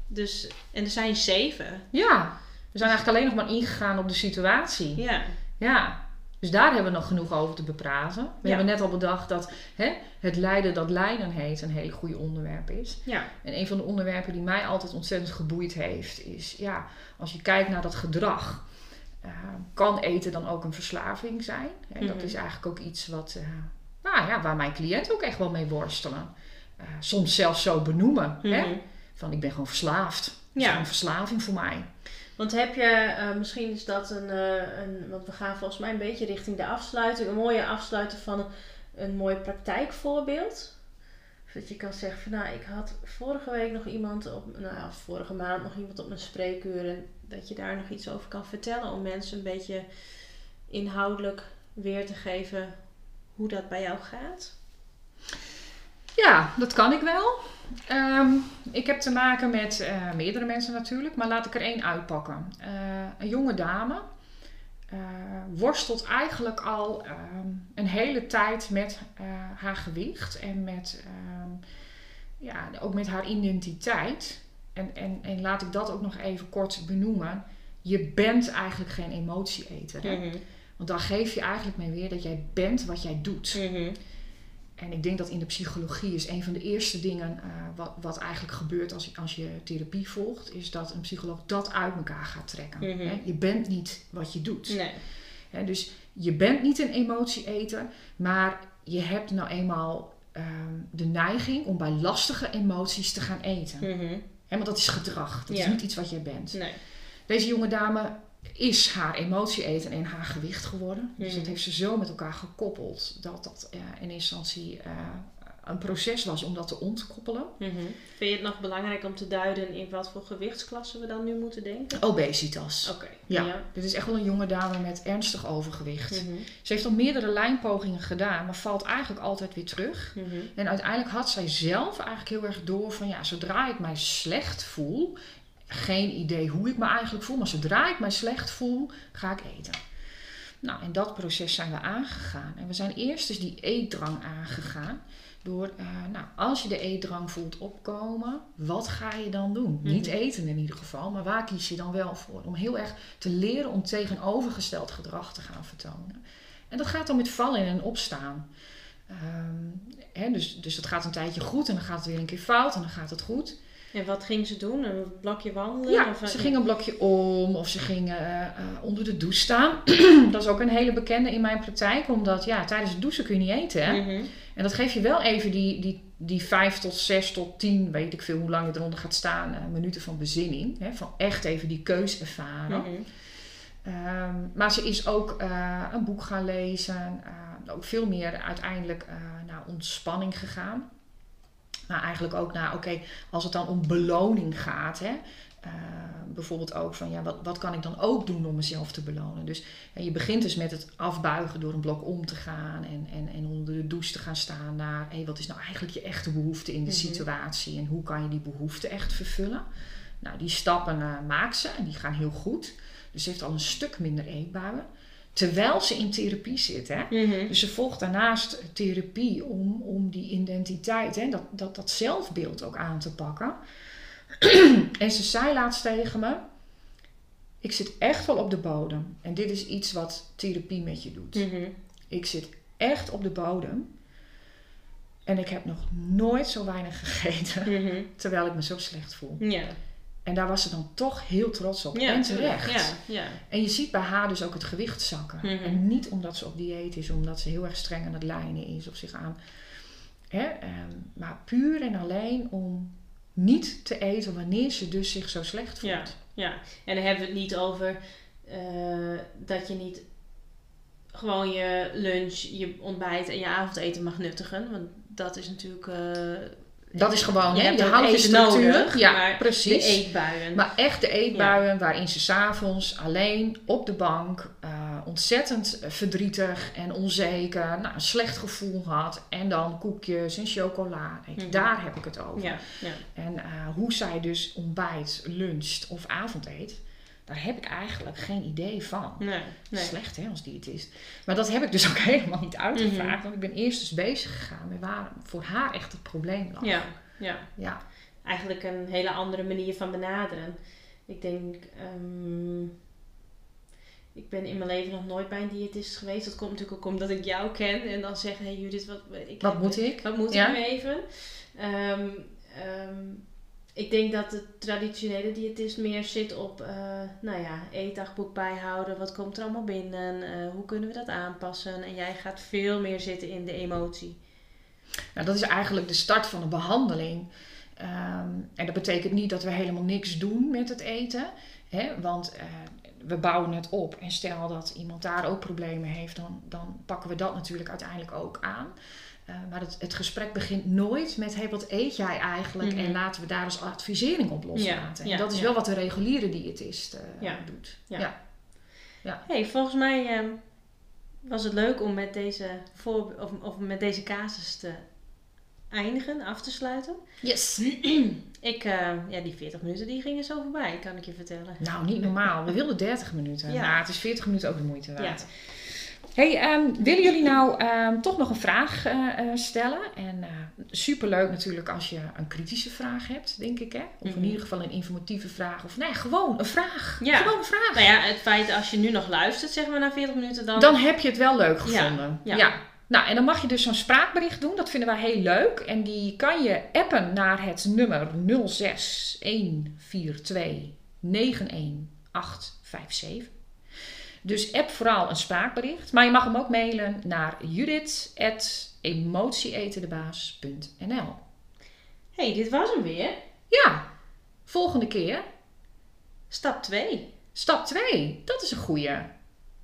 Dus, en er zijn zeven. ja. We zijn eigenlijk alleen nog maar ingegaan op de situatie. Ja, Ja, dus daar hebben we nog genoeg over te bepraten. We Ja. hebben net al bedacht dat hè, het lijden dat lijden heet een hele goede onderwerp is. ja, En een van de onderwerpen die mij altijd ontzettend geboeid heeft, is ja, als je kijkt naar dat gedrag, eh, kan eten dan ook een verslaving zijn? Hè, Dat Mhm. is eigenlijk ook iets wat, eh, nou ja, waar mijn cliënten ook echt wel mee worstelen. Eh, soms zelfs zo benoemen. Hè? Mhm. Van ik ben gewoon verslaafd. Het is Ja. gewoon een verslaving voor mij. Want heb je, eh, misschien is dat een, eh, een, want we gaan volgens mij een beetje richting de afsluiting, een mooie afsluiting van een, mooi praktijkvoorbeeld. Dat je kan zeggen van nou, ik had vorige week nog iemand op, nou vorige maand nog iemand op mijn spreekuur en dat je daar nog iets over kan vertellen om mensen een beetje inhoudelijk weer te geven hoe dat bij jou gaat. Ja, dat kan ik wel. Ehm, ik heb te maken met eh, meerdere mensen natuurlijk, maar laat ik er één uitpakken. Eh, een jonge dame eh, worstelt eigenlijk al ehm, een hele tijd met haar gewicht en met, ehm, ja, ook met haar identiteit. En, en, en laat ik dat ook nog even kort benoemen. je bent eigenlijk geen emotie-eter. Mhm. Want dan geef je eigenlijk mee weer dat jij bent wat jij doet. Mhm. En ik denk dat in de psychologie is een van de eerste dingen eh, wat, wat eigenlijk gebeurt als, als je therapie volgt, is dat een psycholoog dat uit elkaar gaat trekken. Mhm. Je bent niet wat je doet. Nee. Dus je bent niet een emotie-eter, maar je hebt nou eenmaal ehm, de neiging om bij lastige emoties te gaan eten. Hè, want dat is gedrag, dat is niet iets wat jij bent. Nee. Deze jonge dame is haar emotie eten en haar gewicht geworden. Dus Mhm. dat heeft ze zo met elkaar gekoppeld dat dat eh, in instantie eh, een proces was om dat te ontkoppelen. Mhm. Vind je het nog belangrijk om te duiden in wat voor gewichtsklasse we dan nu moeten denken? Obesitas. Oké. Ja. Dit is echt wel een jonge dame met ernstig overgewicht. Mhm. Ze heeft al meerdere lijnpogingen gedaan, maar valt eigenlijk altijd weer terug. Mhm. En uiteindelijk had zij zelf eigenlijk heel erg door van ja, zodra ik mij slecht voel, geen idee hoe ik me eigenlijk voel, maar zodra ik mij slecht voel, ga ik eten. Nou, en dat proces zijn we aangegaan. En we zijn eerst dus die eetdrang aangegaan. Door, eh, nou, als je de eetdrang voelt opkomen, wat ga je dan doen? Mhm. Niet eten in ieder geval, maar waar kies je dan wel voor? Om heel erg te leren om tegenovergesteld gedrag te gaan vertonen. En dat gaat dan met vallen en opstaan. Ehm, hè, dus, dus dat gaat een tijdje goed en dan gaat het weer een keer fout en dan gaat het goed. En wat ging ze doen? Een blokje wandelen? Ja, Of, ze ging een blokje om of ze ging eh, eh, onder de douche staan. dat is ook een hele bekende in mijn praktijk, omdat ja, tijdens het douchen kun je niet eten. Hè? Mhm. En dat geeft je wel even die, die, die vijf tot zes tot tien, weet ik veel hoe lang je eronder gaat staan, eh, minuten van bezinning. Hè? Van echt even die keus ervaren. Mhm. Ehm, maar ze is ook een boek gaan lezen. ook veel meer uiteindelijk naar ontspanning gegaan. Maar eigenlijk ook naar, oké, als het dan om beloning gaat. Hè, eh, bijvoorbeeld ook van, ja, wat, wat kan ik dan ook doen om mezelf te belonen? Dus je begint dus met het afbuigen door een blok om te gaan. En, en, en onder de douche te gaan staan naar, hé, wat is nou eigenlijk je echte behoefte in de Mhm. situatie? En hoe kan je die behoefte echt vervullen? Nou, die stappen eh, maakt ze en die gaan heel goed. Dus ze heeft al een stuk minder eetbuien. Terwijl ze in therapie zit. Hè? Mhm. Dus ze volgt daarnaast therapie om, om die identiteit, hè, dat, dat, dat zelfbeeld ook aan te pakken. en ze zei laatst tegen me: Ik zit echt wel op de bodem. En dit is iets wat therapie met je doet. Mhm. Ik zit echt op de bodem. En ik heb nog nooit zo weinig gegeten Mhm. terwijl ik me zo slecht voel. Ja. En daar was ze dan toch heel trots op. Ja, en terecht. Ja, ja. En je ziet bij haar dus ook het gewicht zakken. Mhm. En niet omdat ze op dieet is, omdat ze heel erg streng aan het lijnen is of zich aan. Hè, ehm, maar puur en alleen om niet te eten wanneer ze dus zich zo slecht voelt. Ja, ja. En dan hebben we het niet over eh, dat je niet gewoon je lunch, je ontbijt en je avondeten mag nuttigen. Want dat is natuurlijk... eh, Dat is gewoon, je hè, het houdt structuur. nodig, ja, precies. de eetbuien. Maar echt de eetbuien waarin ze s'avonds alleen op de bank eh, ontzettend verdrietig en onzeker, nou, een slecht gevoel had. En dan koekjes en chocola. Mhm. Daar heb ik het over. ja, ja. En eh, hoe zij dus ontbijt, luncht of avondeet, daar heb ik eigenlijk geen idee van. Nee, nee. Slecht hè, als diëtist. Maar dat heb ik dus ook helemaal niet uitgevraagd. Mhm. Want ik ben eerst dus bezig gegaan met waar voor haar echt het probleem lag. Ja, ja. Ja. Eigenlijk een hele andere manier van benaderen. Ik denk... ehm, ik ben in mijn leven nog nooit bij een diëtist geweest. Dat komt natuurlijk ook omdat ik jou ken. En dan zeggen, hey Judith, wat, ik Wat moet ik? Wat moet Ja. ik nu even? Ehm, ehm, ik denk dat de traditionele diëtist meer zit op, eh, nou ja, eetdagboek bijhouden. Wat komt er allemaal binnen? Eh, hoe kunnen we dat aanpassen? En jij gaat veel meer zitten in de emotie. Nou, dat is eigenlijk de start van de behandeling. Ehm, en dat betekent niet dat we helemaal niks doen met het eten. Hè? Want eh, we bouwen het op. En stel dat iemand daar ook problemen heeft, dan, dan pakken we dat natuurlijk uiteindelijk ook aan. Eh, maar het, het gesprek begint nooit met: hey, wat eet jij eigenlijk? Mhm. En laten we daar als advisering op loslaten. Ja, en ja, dat is wel wat de reguliere diëtist Ja. doet. Ja. Ja. hey, volgens mij ehm, was het leuk om met deze, voor, of, of met deze casus te eindigen, af te sluiten. Yes. Ik, eh, ja, die 40 minuten die gingen zo voorbij, kan ik je vertellen. Nou, niet normaal. We wilden 30 minuten. Ja. Maar het is 40 minuten ook de moeite Ja. Hey, ehm, willen jullie nou ehm, toch nog een vraag eh, eh, stellen? En eh, superleuk natuurlijk als je een kritische vraag hebt, denk ik. Hè? Of in Mhm. ieder geval een informatieve vraag. Of nee, gewoon een vraag. Ja. Gewoon een vraag. Nou ja, het feit als je nu nog luistert, zeg maar na 40 minuten, dan... Dan heb je het wel leuk Ja, gevonden. ja. Nou, en dan mag je dus zo'n spraakbericht doen. Dat vinden wij heel leuk. En die kan je appen naar het nummer 0614291857. Dus app vooral een spraakbericht. Maar je mag hem ook mailen naar judith.emotieetendebaas.nl hey, dit was hem weer. Ja, volgende keer. Stap 2. Stap 2, dat is een goeie.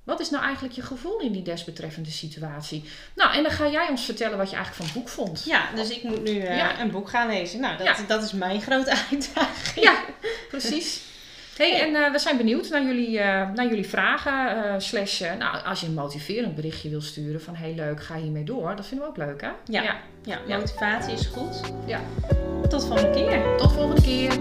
Wat is nou eigenlijk je gevoel in die desbetreffende situatie? Nou, en dan ga jij ons vertellen wat je eigenlijk van het boek vond. Ja, dus ik moet nu eh, Ja. een boek gaan lezen. Nou, dat, Ja. dat is mijn grote uitdaging. Ja, precies. Hey, en eh, we zijn benieuwd naar jullie, eh, naar jullie vragen. slash, eh, nou, als je een motiverend berichtje wil sturen van heel leuk, ga hiermee door. Dat vinden we ook leuk, hè? Ja. ja. Ja, Ja. motivatie is goed. Ja. Tot volgende keer. Tot volgende keer.